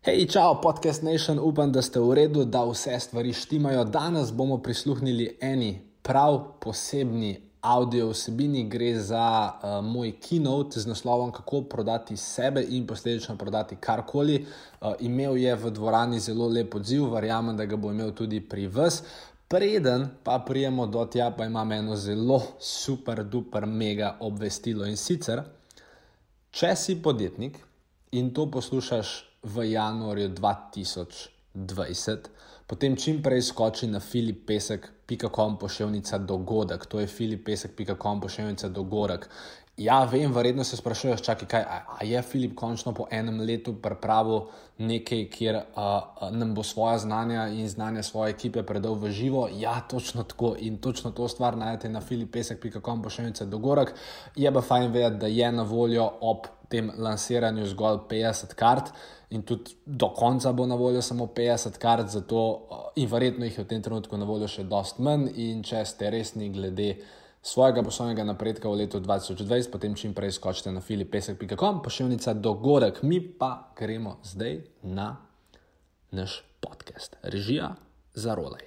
Hej, čau, podcast Nation, upam, da ste v redu, da vse stvari štimajo. Danes bomo prisluhnili eni prav posebni audio vsebini. Gre za uh, moj keynote z naslovom Kako prodati sebe in posledično prodati karkoli. Uh, imel je v dvorani zelo lep odziv, verjamem, da ga bo imel tudi pri vas. Preden pa prijemo do tja, pa imam eno zelo super, duper, mega obvestilo in sicer, če si podjetnik in to poslušaš v januarju 2020, potem čim prej skoči na filipesek.com pošiljnica dogodek, to je filipesek.com pošiljnica dogodek. Ja, vem, verjetno se sprašuješ, čakaj, kaj a, a je Filip končno po enem letu pripravil nekaj, kjer a, nam bo svoje znanja in znanje svoje ekipe predal v živo. Ja, točno tako in točno to stvar najdete na filipesek.com pošiljnica dogodek. Je pa fajn vedeti, da je na voljo ob tem lansiranju zgolj 50 kart in tudi do konca bo na voljo samo 50 kart, zato in verjetno jih je v tem trenutku na voljo še dost manj. In če ste resni glede svojega poslovnega napredka v letu 2020, potem čim prej skočite na filipesek.com, pošiljnica dogodek, mi pa gremo zdaj na naš podcast. Režija za rolej.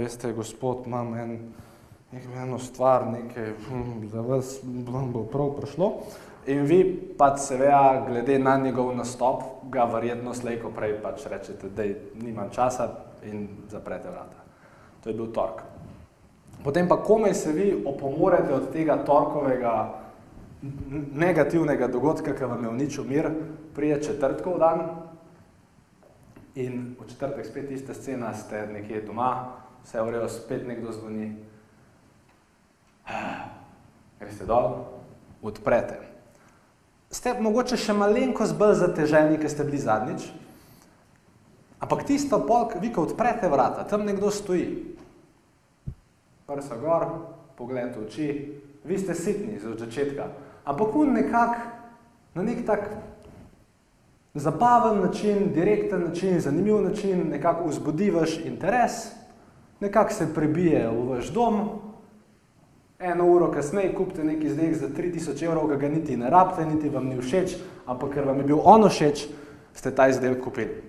Veste, gospod, imam en, eno stvar, nekaj hm, za vas, vam bo prav prišlo. In vi pač seveda, glede na njegov nastop, ga verjetno slejko prej pač rečete, da nimam časa in zaprete vrata. To je bil tork. Potem pa komaj se vi opomorete od tega torkovega negativnega dogodka, ki vam je uničil mir, prije četrtkov dan, In v četrtek spet ista scena, ste nekje doma, vse urejo, spet nekdo zvoni. Greste dol, odprete. Ste mogoče še malenkost bolj zateženi, ker ste bili zadnjič, ampak tisto polk, vi ko odprete vrata, tam nekdo stoji. Prsa gor, pogled v oči, vi ste sitni za začetka, ampak on nekak, na nek tak zabaven način, direkten način, zanimiv način, nekako vzbudi vaš interes, nekako se prebije v vaš dom, eno uro kasneje kupite neki izdelek za 3000 evrov, ga, ga niti ne rabite, niti vam ni všeč, ampak ker vam je bil ono všeč, ste ta izdelek kupili.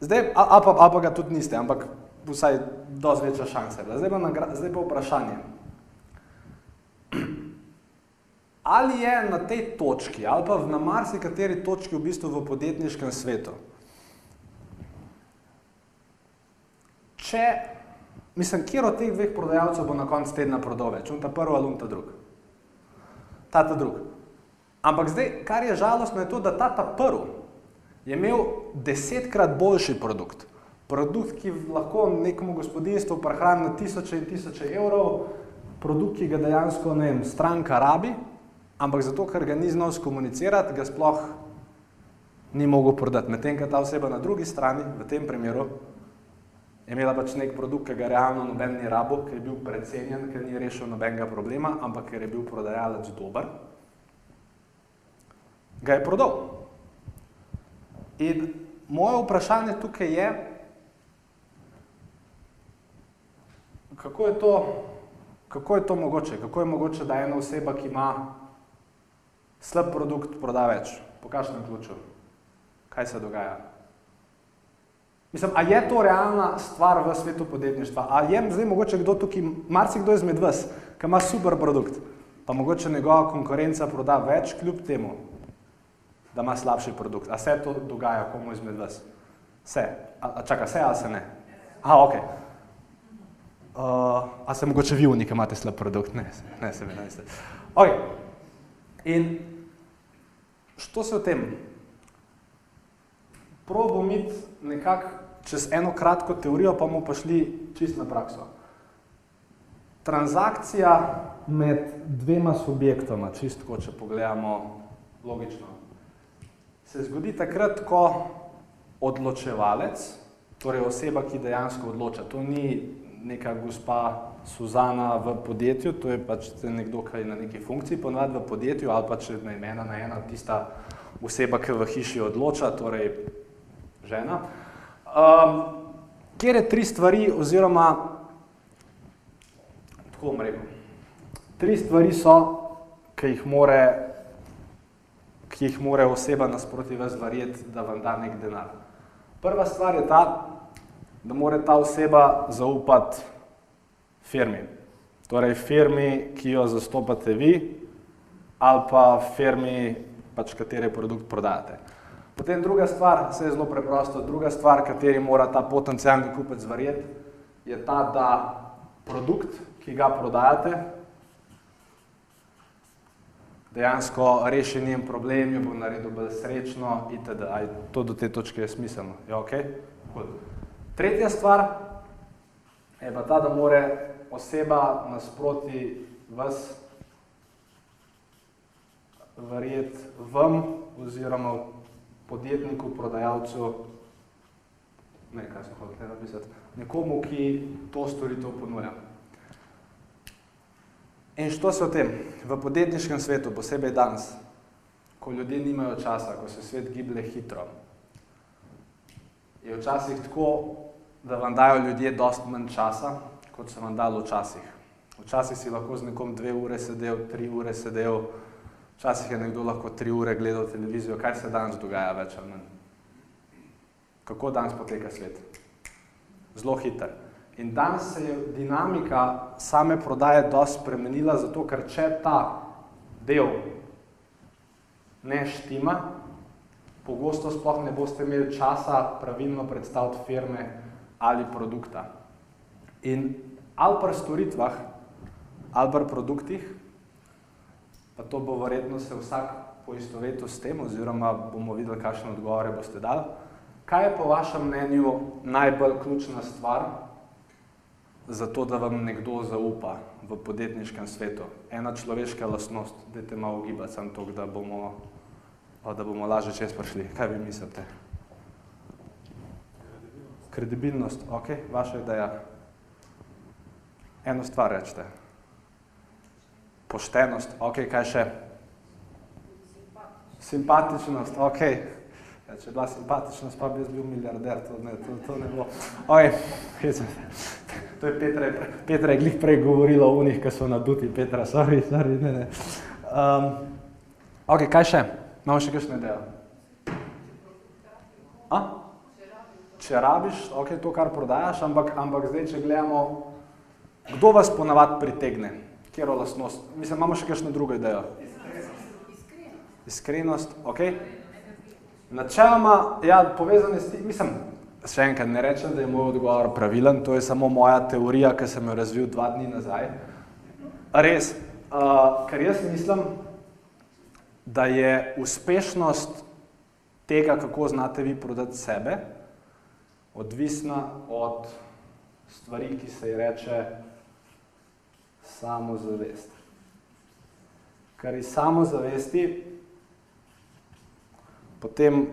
Zdaj, a, a, pa, a pa ga tudi niste, ampak vsaj dosti večja šansa. Zdaj pa, zdaj pa vprašanje. Ali je na tej točki, ali pa na marsikateri točki v bistvu v podjetniškem svetu, če, mislim, kjer od teh dveh prodajalcev bo na koncu tedna prodal več, unta prvi ali unta drug? Ta ta drug. Ampak zdaj, kar je žalostno, je to, da ta ta prvi je imel desetkrat boljši produkt. Produkt, ki lahko nekomu gospodinstvu prehrani na tisoče in tisoče evrov, produkt, ki ga dejansko, ne vem, stranka rabi, ampak zato, ker ga ni znal skomunicirati, ga sploh ni mogel prodati. Medtem, ko ta oseba na drugi strani, v tem primeru, je imela pač nek produkt, ki ga realno noben ni rabo, ker je bil precenjen, ker ni rešil nobenega problema, ampak ker je bil prodajalec dober, ga je prodal. In moje vprašanje tukaj je, kako je to, kako je to mogoče, kako je mogoče, da ena oseba, ki ima slab produkt proda več. Po kakšnem ključu? Kaj se dogaja? Mislim, a je to realna stvar v svetu podjetništva? A je zdaj mogoče kdo tukaj, marsikdo izmed vas, ki ima super produkt, pa mogoče njegova konkurenca proda več kljub temu, da ima slabši produkt. A se to dogaja komu izmed vas? Se. A, a čaka, se ali se ne? A, ok. Uh, a se mogoče vi nekem imate slab produkt? Ne, ne, se mi ne mislite. Ok. In što se v tem? Probo imeti nekako čez eno kratko teorijo, pa bomo pa šli čist na prakso. Transakcija med dvema subjektoma, čistko, če pogledamo logično, se zgodi takrat, ko odločevalec, torej oseba, ki dejansko odloča, to ni neka gospa Suzana v podjetju, to je pač nekdo, ki je na neki funkciji ponovadi v podjetju ali pa če je ena na ena tista oseba, ki v hiši odloča, torej žena. Um, kjer je tri stvari oziroma, tako bom rekel, tri stvari so, ki jih more, ki jih more oseba nasproti vas verjeti, da vam da nek denar. Prva stvar je ta, da mora ta oseba zaupati firmi. Torej, firmi, ki jo zastopate vi, ali pa firmi, pač katere produkt prodajate. Potem druga stvar, vse je zelo preprosto, druga stvar, kateri mora ta potencijalni kupec verjeti, je ta, da produkt, ki ga prodajate, dejansko reši njen problem, jo bo naredil bolj srečno itd. A to do te točke je smiselno? Je ok? Cool. Tretja stvar je pa ta, da more oseba nasproti vas verjeti vam oziroma podjetniku, prodajalcu, ne, kaj sem hotel napisati, nekomu, ki to storitev ponuja. In što se o tem? V podjetniškem svetu, posebej danes, ko ljudje nimajo časa, ko se svet giblje hitro, je včasih tako, da vam dajo ljudje dost manj časa, kot se vam dalo včasih. Včasih si lahko z nekom dve ure sedel, tri ure sedel, Včasih je nekdo lahko tri ure gledal televizijo, kaj se danes dogaja več ali manj. Kako danes poteka svet? Zelo hiter. In danes se je dinamika same prodaje dosti spremenila, zato ker če ta del ne štima, pogosto sploh ne boste imeli časa pravilno predstaviti firme ali produkta. In ali pri storitvah, ali pri produktih, pa to bo verjetno se vsak poistovetil s tem, oziroma bomo videli, kakšne odgovore boste dali. Kaj je po vašem mnenju najbolj ključna stvar za to, da vam nekdo zaupa v podjetniškem svetu? Ena človeška lastnost, dajte malo ugibati sam to, da bomo, da bomo lažje čez prišli. Kaj vi mislite? Kredibilnost, ok, vaša ideja. Eno stvar rečete poštenost, ok, kaj še? Simpatičnost, ok. Ja, če je bila simpatičnost, pa bi jaz bil milijarder, to ne, to, to ne bo. Oj, to je Petra, Petra je glih prej govorila o unih, ki so naduti, Petra, sorry, sorry, ne, ne. Um, ok, kaj še? Imamo še kakšno idejo? A? Če rabiš, ok, to, kar prodajaš, ampak, ampak zdaj, če gledamo, kdo vas ponavad pritegne? Kjero lastnost? Mislim, imamo še kakšno drugo idejo? Iskrenost. Iskrenost, ok. Načeloma, ja, povezane s tem, mislim, še enkrat ne rečem, da je moj odgovor pravilen, to je samo moja teorija, ki sem jo razvil dva dni nazaj. Res, uh, ker jaz mislim, da je uspešnost tega, kako znate vi prodati sebe, odvisna od stvari, ki se ji reče samozavest. Kar iz samozavesti potem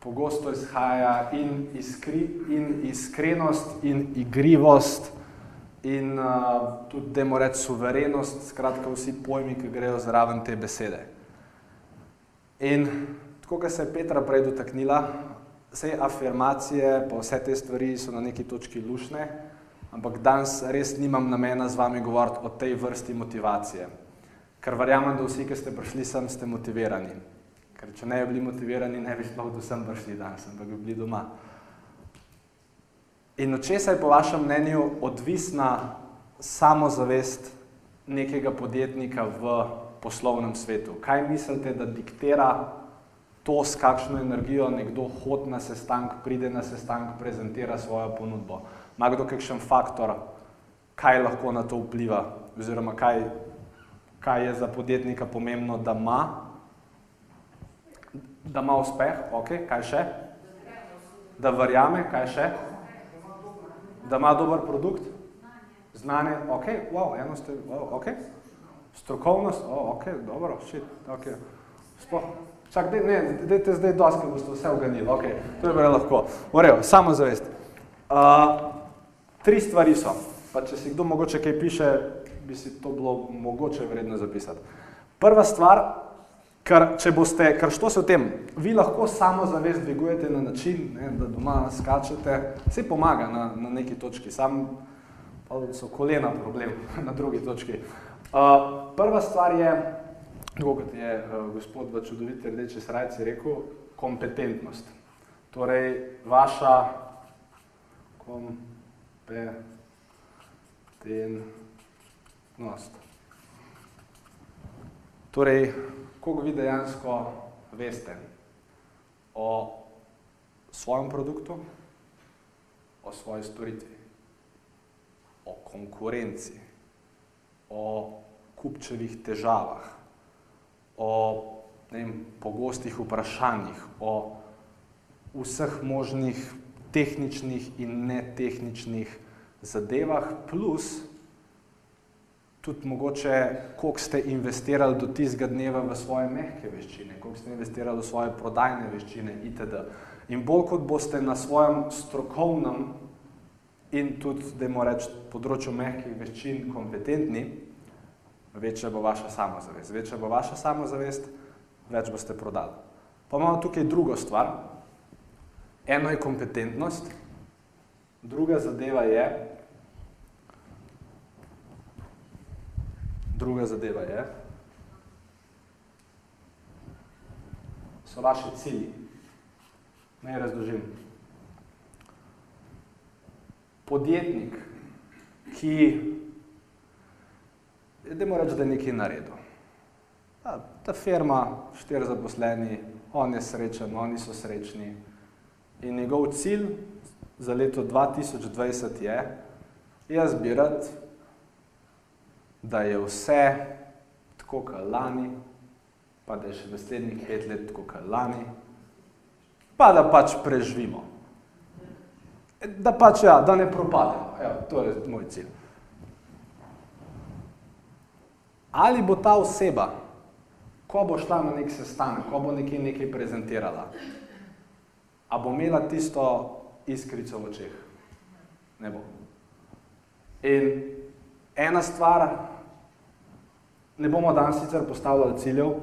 pogosto izhaja in, iskri, in iskrenost, in igrivost, in uh, tudi, da moramo reči, suverenost, skratka, vsi pojmi, ki grejo zraven te besede. In tako, kot se je Petra prej dotaknila, vse afirmacije, pa vse te stvari so na neki točki lušne, ampak danes res nimam namena z vami govoriti o tej vrsti motivacije. Ker verjamem, da vsi, ki ste prišli sem, ste motivirani. Ker če ne bi bili motivirani, ne bi sploh do sem prišli danes, ampak bi bili doma. In od česa je po vašem mnenju odvisna samozavest nekega podjetnika v poslovnem svetu? Kaj mislite, da diktira to, s kakšno energijo nekdo hod na sestank, pride na sestank, prezentira svojo ponudbo? Ima kdo kakšen faktor, kaj lahko na to vpliva, oziroma kaj, kaj je za podjetnika pomembno, da ima, da ima uspeh, ok, kaj še? Da verjame, kaj še? Da ima dober produkt? Znanje, ok, wow, eno ste, wow, ok. Strokovnost, o, ok, dobro, shit, ok. Sploh, čak, dej, ne, dejte zdaj dosti, boste vse uganili, ok, to je bilo lahko. Urejo, samo zavest. Uh, tri stvari so, pa če si kdo mogoče kaj piše, bi si to bilo mogoče vredno zapisati. Prva stvar, Ker, če boste, ker što se v tem, vi lahko samo zavest dvigujete na način, ne, da doma skačete, vse pomaga na, na neki točki, sam pa so kolena problem na drugi točki. Uh, prva stvar je, tako kot je uh, gospod v čudoviti rdeči srajci rekel, kompetentnost. Torej, vaša kompetentnost. Torej, koliko vi dejansko veste o svojem produktu, o svoji storitvi, o konkurenci, o kupčevih težavah, o vem, pogostih vprašanjih, o vseh možnih tehničnih in netehničnih zadevah, plus tudi mogoče, koliko ste investirali do tistega dneva v svoje mehke veščine, koliko ste investirali v svoje prodajne veščine itd. In bolj kot boste na svojem strokovnem in tudi, da moramo reči, področju mehkih veščin kompetentni, večja bo vaša samozavest. Večja bo vaša samozavest, več boste prodali. Pa imamo tukaj drugo stvar. Eno je kompetentnost, druga zadeva je, Druga zadeva je, so vaši cilji. Naj razložim. Podjetnik, ki, idemo reči, da je nekaj naredil. Ta, ta firma, štiri zaposleni, on je srečen, oni so srečni. In njegov cilj za leto 2020 je, jaz bi rad da je vse tako, kot lani, pa da je še naslednjih pet let tako, kot lani, pa da pač preživimo. Da pač, ja, da ne propademo. Evo, to je moj cilj. Ali bo ta oseba, ko bo šla na nek sestanek, ko bo nekaj, nekaj prezentirala, a bo imela tisto iskrico v očeh? Ne bo. In ena stvar, ne bomo danes sicer postavljali ciljev,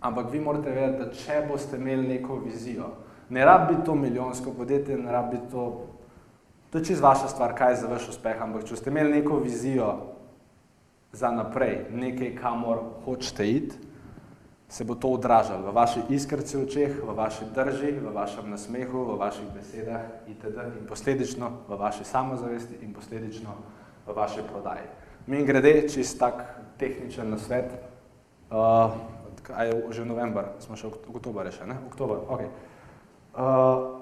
ampak vi morate vedeti, da če boste imeli neko vizijo, ne rabi to milijonsko podjetje, ne rabi to, to je čist vaša stvar, kaj je za vaš uspeh, ampak če ste imeli neko vizijo za naprej, nekaj, kamor hočete iti, se bo to odražalo v vaši iskrci v očeh, v vaši drži, v vašem nasmehu, v vaših besedah itd. in posledično v vaši samozavesti in posledično v vaši prodaji. Mi grede, čist tak tehničen nasvet, uh, kaj je že november, smo še oktober še, ne? Oktober, ok. Uh,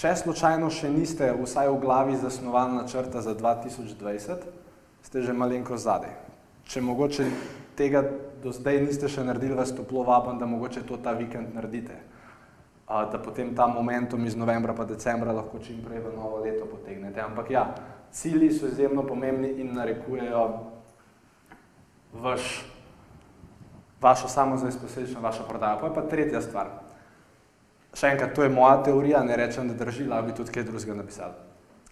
če slučajno še niste vsaj v glavi zasnovali načrta za 2020, ste že malenko zadej. Če mogoče tega do zdaj niste še naredili, vas toplo vabam, da mogoče to ta vikend naredite. Uh, da potem ta momentum iz novembra pa decembra lahko čim prej v novo leto potegnete. Ampak ja, cilji so izjemno pomembni in narekujejo vaš, vašo samozavest, posledično vaša prodaja. Pa je pa tretja stvar. Še enkrat, to je moja teorija, ne rečem, da drži, lahko bi tudi kaj drugega napisal.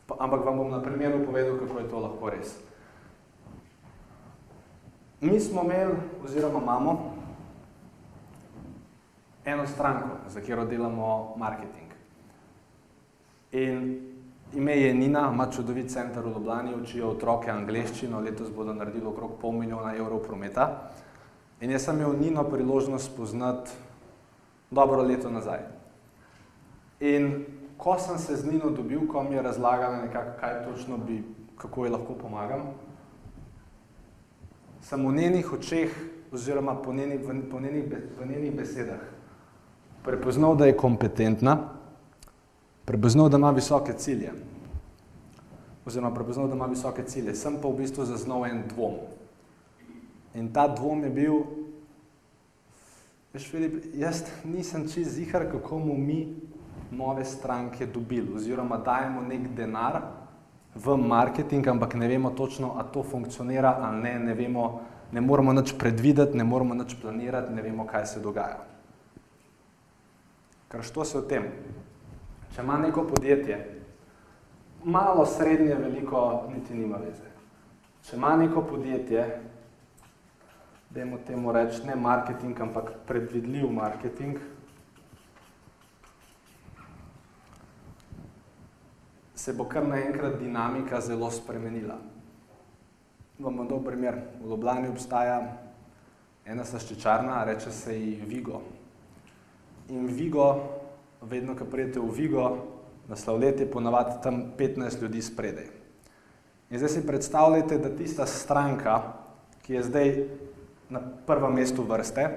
Pa, ampak vam bom na primeru povedal, kako je to lahko res. Mi smo imeli, oziroma imamo, eno stranko, za katero delamo marketing. In Ime je Nina, ima čudovit center v Ljubljani, učijo otroke angleščino, letos bodo naredili okrog pol milijona evrov prometa. In jaz sem imel Nino priložnost spoznati dobro leto nazaj. In ko sem se z Nino dobil, ko mi je razlagala nekako, kaj točno bi, kako ji lahko pomagam, sem v njenih očeh oziroma po njenih, po njenih, v njenih besedah prepoznal, da je kompetentna, prepoznal, da ima visoke cilje. Oziroma, prepoznal, da ima visoke cilje. Sem pa v bistvu zaznal en dvom. In ta dvom je bil, veš, Filip, jaz nisem čist zihar, kako bomo mi nove stranke dobili. Oziroma, dajemo nek denar v marketing, ampak ne vemo točno, a to funkcionira ali ne, ne vemo, ne moremo nič predvideti, ne moremo nič planirati, ne vemo, kaj se dogaja. Ker što se o tem? Če ima neko podjetje, malo, srednje, veliko, niti nima veze. Če ima neko podjetje, dajmo temu reči ne marketing, ampak predvidljiv marketing, se bo kar naenkrat dinamika zelo spremenila. Vam bom dal primer. V Ljubljani obstaja ena slaščičarna, reče se ji Vigo. In Vigo, vedno, ko pridete v Vigo, na slavlet je ponavadi tam 15 ljudi spredaj. In zdaj si predstavljajte, da tista stranka, ki je zdaj na prvem mestu vrste,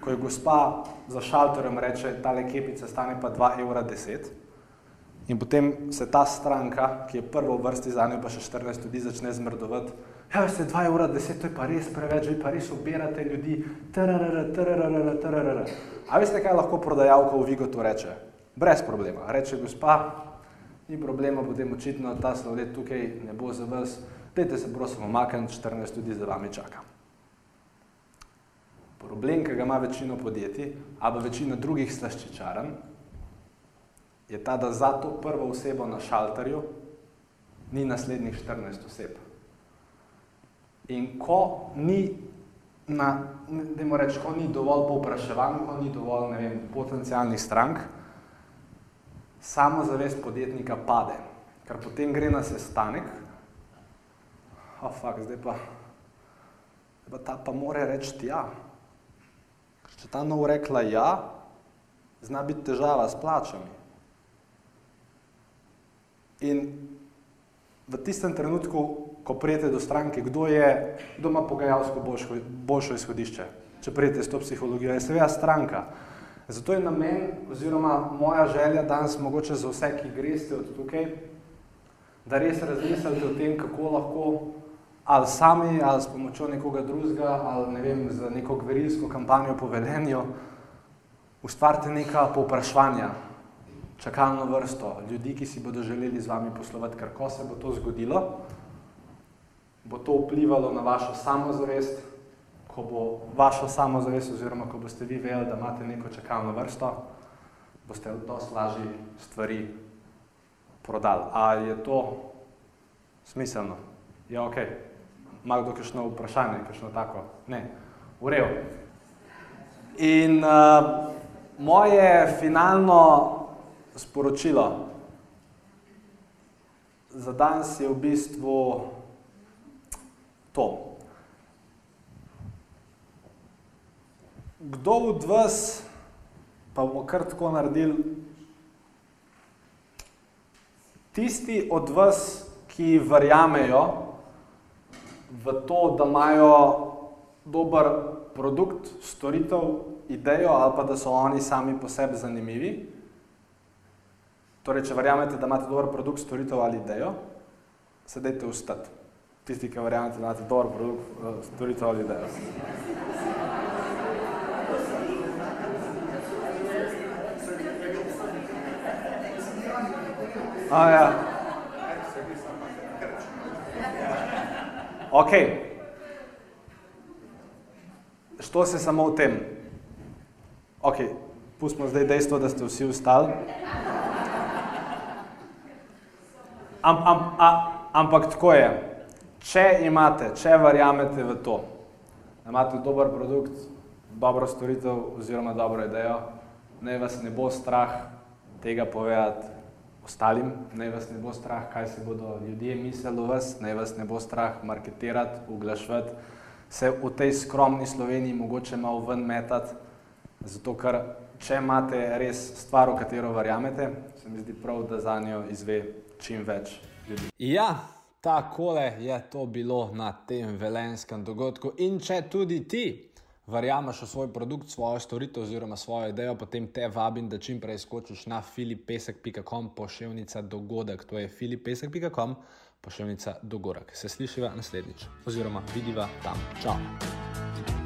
ko je gospa za šalterjem reče, tale kepica stane pa 2,10 evra, in potem se ta stranka, ki je prva v vrsti za njo, pa še 14 ljudi začne zmrdovati, ja, veste, 2,10 evra, to je pa res preveč, vi pa res obirate ljudi, trrrr, trrrr, trrrr. A veste, kaj lahko prodajalka v Vigo to reče? Brez problema. Reče gospa, ni problema, potem očitno ta slavlet tukaj ne bo za vas, dajte se prosim omakniti, 14 ljudi za vami čaka. Problem, ki ga ima večino podjetij, ali pa večina drugih slaščičarn, je ta, da za to prvo osebo na šalterju ni naslednjih 14 oseb. In ko ni, na, reči, ko ni dovolj povpraševanj, ko ni dovolj ne vem, potencijalnih strank, samozavest podjetnika pade. Ker potem gre na sestanek, oh, fuck, zdaj pa, zdaj pa ta pa more reči ja. Če ta nov rekla ja, zna biti težava s plačami. In v tistem trenutku, ko prijete do stranke, kdo je, kdo ima pogajalsko boljšo, boljšo izhodišče, če prijete s to psihologijo, je seveda stranka. Zato je namen oziroma moja želja danes mogoče za vse, ki greste od tukaj, da res razmislite o tem, kako lahko ali sami, ali s pomočjo nekoga drugega, ali ne vem, z neko gverilsko kampanjo po velenju, ustvarite neka povprašanja, čakalno vrsto ljudi, ki si bodo želeli z vami poslovati, ker ko se bo to zgodilo, bo to vplivalo na vašo samozavest, ko bo vašo samozavest oziroma ko boste vi vedeli, da imate neko čakalno vrsto, boste dosti lažje stvari prodali. A je to smiselno? Ja, ok. Ima kdo kakšno vprašanje, kakšno tako? Ne. V redu. In uh, moje finalno sporočilo za danes je v bistvu to. Kdo od vas, pa bomo kar tako naredili, tisti od vas, ki verjamejo v to, da imajo dober produkt, storitev, idejo ali pa da so oni sami po sebi zanimivi, Torej, če verjamete, da imate dober produkt, storitev ali idejo, se dajte ustati. Tisti, ki verjamete, da imate dober produkt, eh, storitev ali idejo. A, ja. Ok. Što se samo v tem? Ok, pustimo zdaj dejstvo, da ste vsi ustali. Am, am, a, ampak tako je. Če imate, če verjamete v to, da imate dober produkt, dobro storitev oziroma dobro idejo, naj vas ne bo strah tega povedati ostalim, naj vas ne bo strah, kaj se bodo ljudje mislili o vas, naj vas ne bo strah marketirati, oglašvati, se v tej skromni Sloveniji mogoče malo ven metati, zato ker če imate res stvar, v katero verjamete, se mi zdi prav, da za njo izve čim več ljudi. Ja, tako je to bilo na tem velenskem dogodku. In če tudi ti verjameš v svoj produkt, svojo storitev oziroma svojo idejo, potem te vabim, da čim prej skočiš na filipesek.com pošiljka dogodek. To je filipesek.com pošiljka dogodek. Se slišiva naslednjič oziroma vidiva tam. Čau!